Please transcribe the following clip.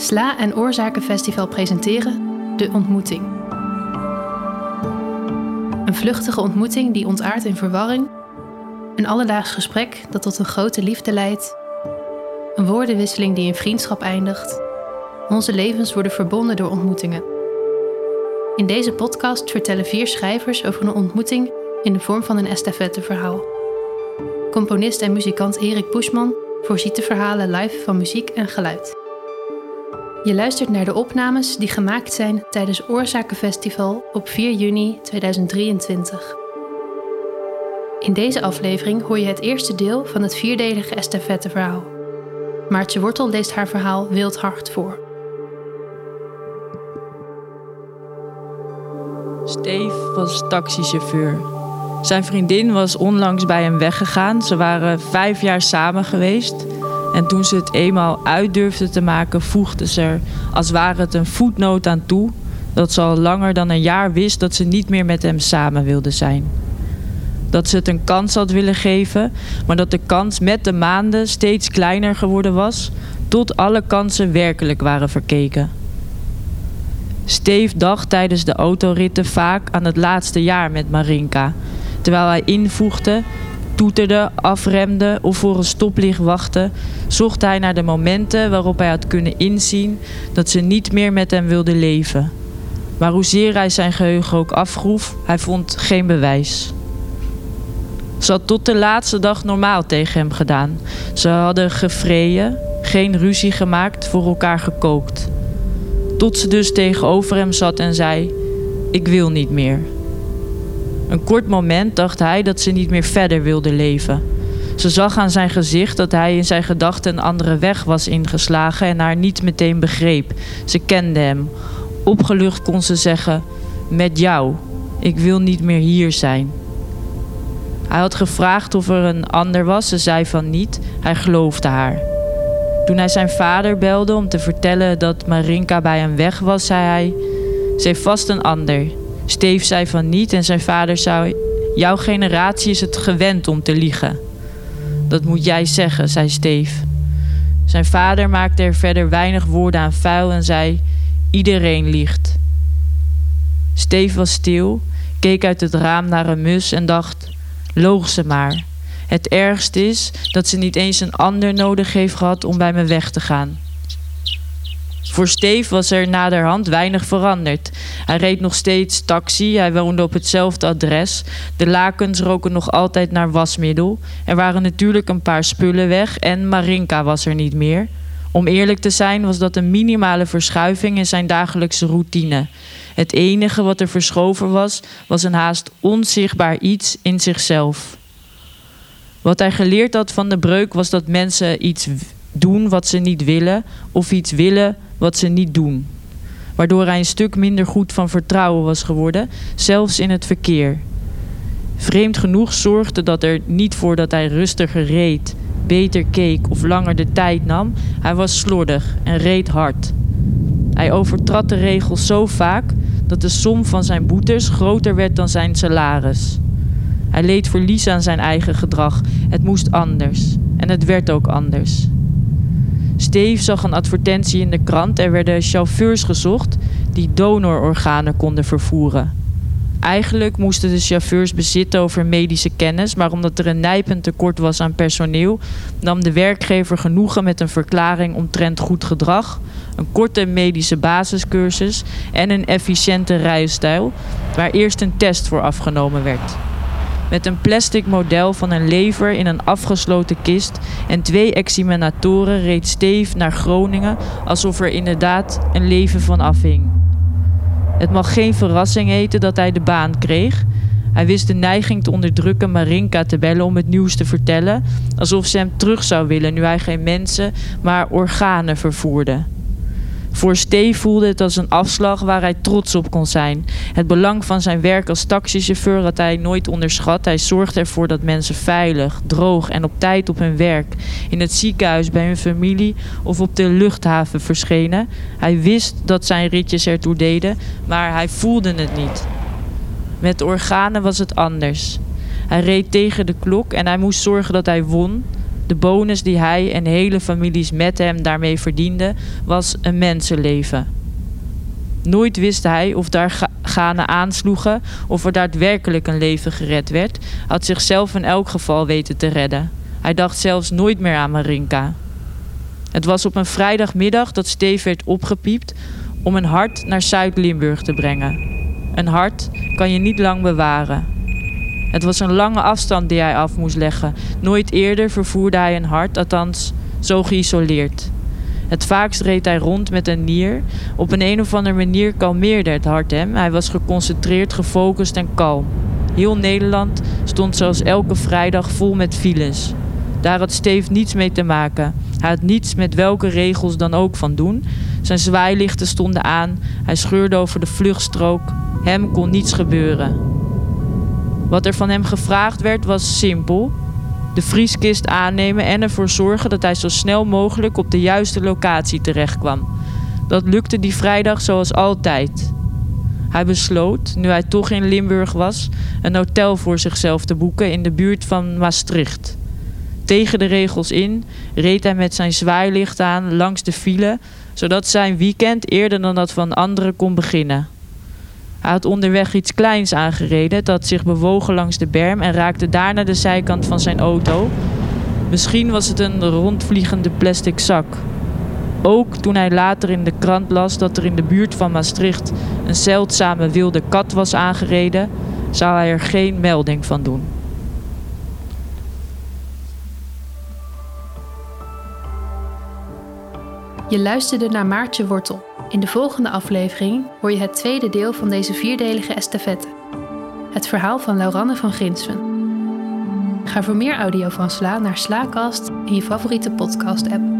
Sla en Oorzakenfestival presenteren De Ontmoeting. Een vluchtige ontmoeting die ontaart in verwarring. Een alledaags gesprek dat tot een grote liefde leidt. Een woordenwisseling die in vriendschap eindigt. Onze levens worden verbonden door ontmoetingen. In deze podcast vertellen vier schrijvers over een ontmoeting in de vorm van een estafetteverhaal. Componist en muzikant Erik Buschman voorziet de verhalen live van muziek en geluid. Je luistert naar de opnames die gemaakt zijn tijdens Oorzakenfestival op 4 juni 2023. In deze aflevering hoor je het eerste deel van het vierdelige estafetteverhaal. Maartje Wortel leest haar verhaal Wild Hart voor. Steve was taxichauffeur. Zijn vriendin was onlangs bij hem weggegaan. Ze waren vijf jaar samen geweest. En toen ze het eenmaal uit durfde te maken, voegde ze er als ware het een voetnoot aan toe dat ze al langer dan een jaar wist dat ze niet meer met hem samen wilde zijn. Dat ze het een kans had willen geven, maar dat de kans met de maanden steeds kleiner geworden was, tot alle kansen werkelijk waren verkeken. Steve dacht tijdens de autoritten vaak aan het laatste jaar met Marinka, terwijl hij invoegde toeterde, afremde of voor een stoplicht wachtte, zocht hij naar de momenten waarop hij had kunnen inzien dat ze niet meer met hem wilde leven. Maar hoezeer hij zijn geheugen ook afgroef, hij vond geen bewijs. Ze had tot de laatste dag normaal tegen hem gedaan. Ze hadden gevreden, geen ruzie gemaakt, voor elkaar gekookt. Tot ze dus tegenover hem zat en zei: Ik wil niet meer. Een kort moment dacht hij dat ze niet meer verder wilde leven. Ze zag aan zijn gezicht dat hij in zijn gedachten een andere weg was ingeslagen en haar niet meteen begreep. Ze kende hem. Opgelucht kon ze zeggen: Met jou. Ik wil niet meer hier zijn. Hij had gevraagd of er een ander was. Ze zei van niet. Hij geloofde haar. Toen hij zijn vader belde om te vertellen dat Marinka bij hem weg was, zei hij: Ze heeft vast een ander. Steve zei van niet en zijn vader zei: Jouw generatie is het gewend om te liegen. Dat moet jij zeggen, zei Steve. Zijn vader maakte er verder weinig woorden aan vuil en zei: Iedereen liegt. Steve was stil, keek uit het raam naar een mus en dacht: Loog ze maar. Het ergste is dat ze niet eens een ander nodig heeft gehad om bij me weg te gaan. Voor Steve was er naderhand weinig veranderd. Hij reed nog steeds taxi, hij woonde op hetzelfde adres. De lakens roken nog altijd naar wasmiddel. Er waren natuurlijk een paar spullen weg en Marinka was er niet meer. Om eerlijk te zijn was dat een minimale verschuiving in zijn dagelijkse routine. Het enige wat er verschoven was, was een haast onzichtbaar iets in zichzelf. Wat hij geleerd had van de breuk was dat mensen iets doen wat ze niet willen of iets willen wat ze niet doen. Waardoor hij een stuk minder goed van vertrouwen was geworden, zelfs in het verkeer. Vreemd genoeg zorgde dat er niet voor dat hij rustiger reed, beter keek of langer de tijd nam. Hij was slordig en reed hard. Hij overtrad de regels zo vaak dat de som van zijn boetes groter werd dan zijn salaris. Hij leed verlies aan zijn eigen gedrag. Het moest anders. En het werd ook anders. Steve zag een advertentie in de krant. Er werden chauffeurs gezocht die donororganen konden vervoeren. Eigenlijk moesten de chauffeurs bezitten over medische kennis, maar omdat er een nijpend tekort was aan personeel, nam de werkgever genoegen met een verklaring omtrent goed gedrag, een korte medische basiscursus en een efficiënte rijstijl, waar eerst een test voor afgenomen werd. Met een plastic model van een lever in een afgesloten kist en twee examinatoren reed Steve naar Groningen alsof er inderdaad een leven van afhing. Het mag geen verrassing heten dat hij de baan kreeg. Hij wist de neiging te onderdrukken Marinka te bellen om het nieuws te vertellen, alsof ze hem terug zou willen nu hij geen mensen, maar organen vervoerde. Voor Steve voelde het als een afslag waar hij trots op kon zijn. Het belang van zijn werk als taxichauffeur had hij nooit onderschat. Hij zorgde ervoor dat mensen veilig, droog en op tijd op hun werk, in het ziekenhuis, bij hun familie of op de luchthaven verschenen. Hij wist dat zijn ritjes ertoe deden, maar hij voelde het niet. Met organen was het anders. Hij reed tegen de klok en hij moest zorgen dat hij won, De bonus die hij en hele families met hem daarmee verdienden, was een mensenleven. Nooit wist hij of daar ganen aansloegen of er daadwerkelijk een leven gered werd, had zichzelf in elk geval weten te redden. Hij dacht zelfs nooit meer aan Marinka. Het was op een vrijdagmiddag dat Steve werd opgepiept om een hart naar Zuid-Limburg te brengen. Een hart kan je niet lang bewaren. Het was een lange afstand die hij af moest leggen. Nooit eerder vervoerde hij een hart, althans zo geïsoleerd. Het vaakst reed hij rond met een nier. Op een, een of andere manier kalmeerde het hart hem. Hij was geconcentreerd, gefocust en kalm. Heel Nederland stond zoals elke vrijdag vol met files. Daar had Steve niets mee te maken. Hij had niets met welke regels dan ook van doen. Zijn zwaailichten stonden aan. Hij scheurde over de vluchtstrook. Hem kon niets gebeuren. Wat er van hem gevraagd werd was simpel: de vrieskist aannemen en ervoor zorgen dat hij zo snel mogelijk op de juiste locatie terechtkwam. Dat lukte die vrijdag zoals altijd. Hij besloot, nu hij toch in Limburg was, een hotel voor zichzelf te boeken in de buurt van Maastricht. Tegen de regels in reed hij met zijn zwaailicht aan langs de file, zodat zijn weekend eerder dan dat van anderen kon beginnen. Hij had onderweg iets kleins aangereden dat zich bewogen langs de berm en raakte daarna de zijkant van zijn auto. Misschien was het een rondvliegende plastic zak. Ook toen hij later in de krant las dat er in de buurt van Maastricht een zeldzame wilde kat was aangereden, zou hij er geen melding van doen. Je luisterde naar Maartje Wortel. In de volgende aflevering hoor je het tweede deel van deze vierdelige estafette. Het verhaal van Lauranne van Grinsven. Ga voor meer audio van Sla naar Slaakast in je favoriete podcast-app.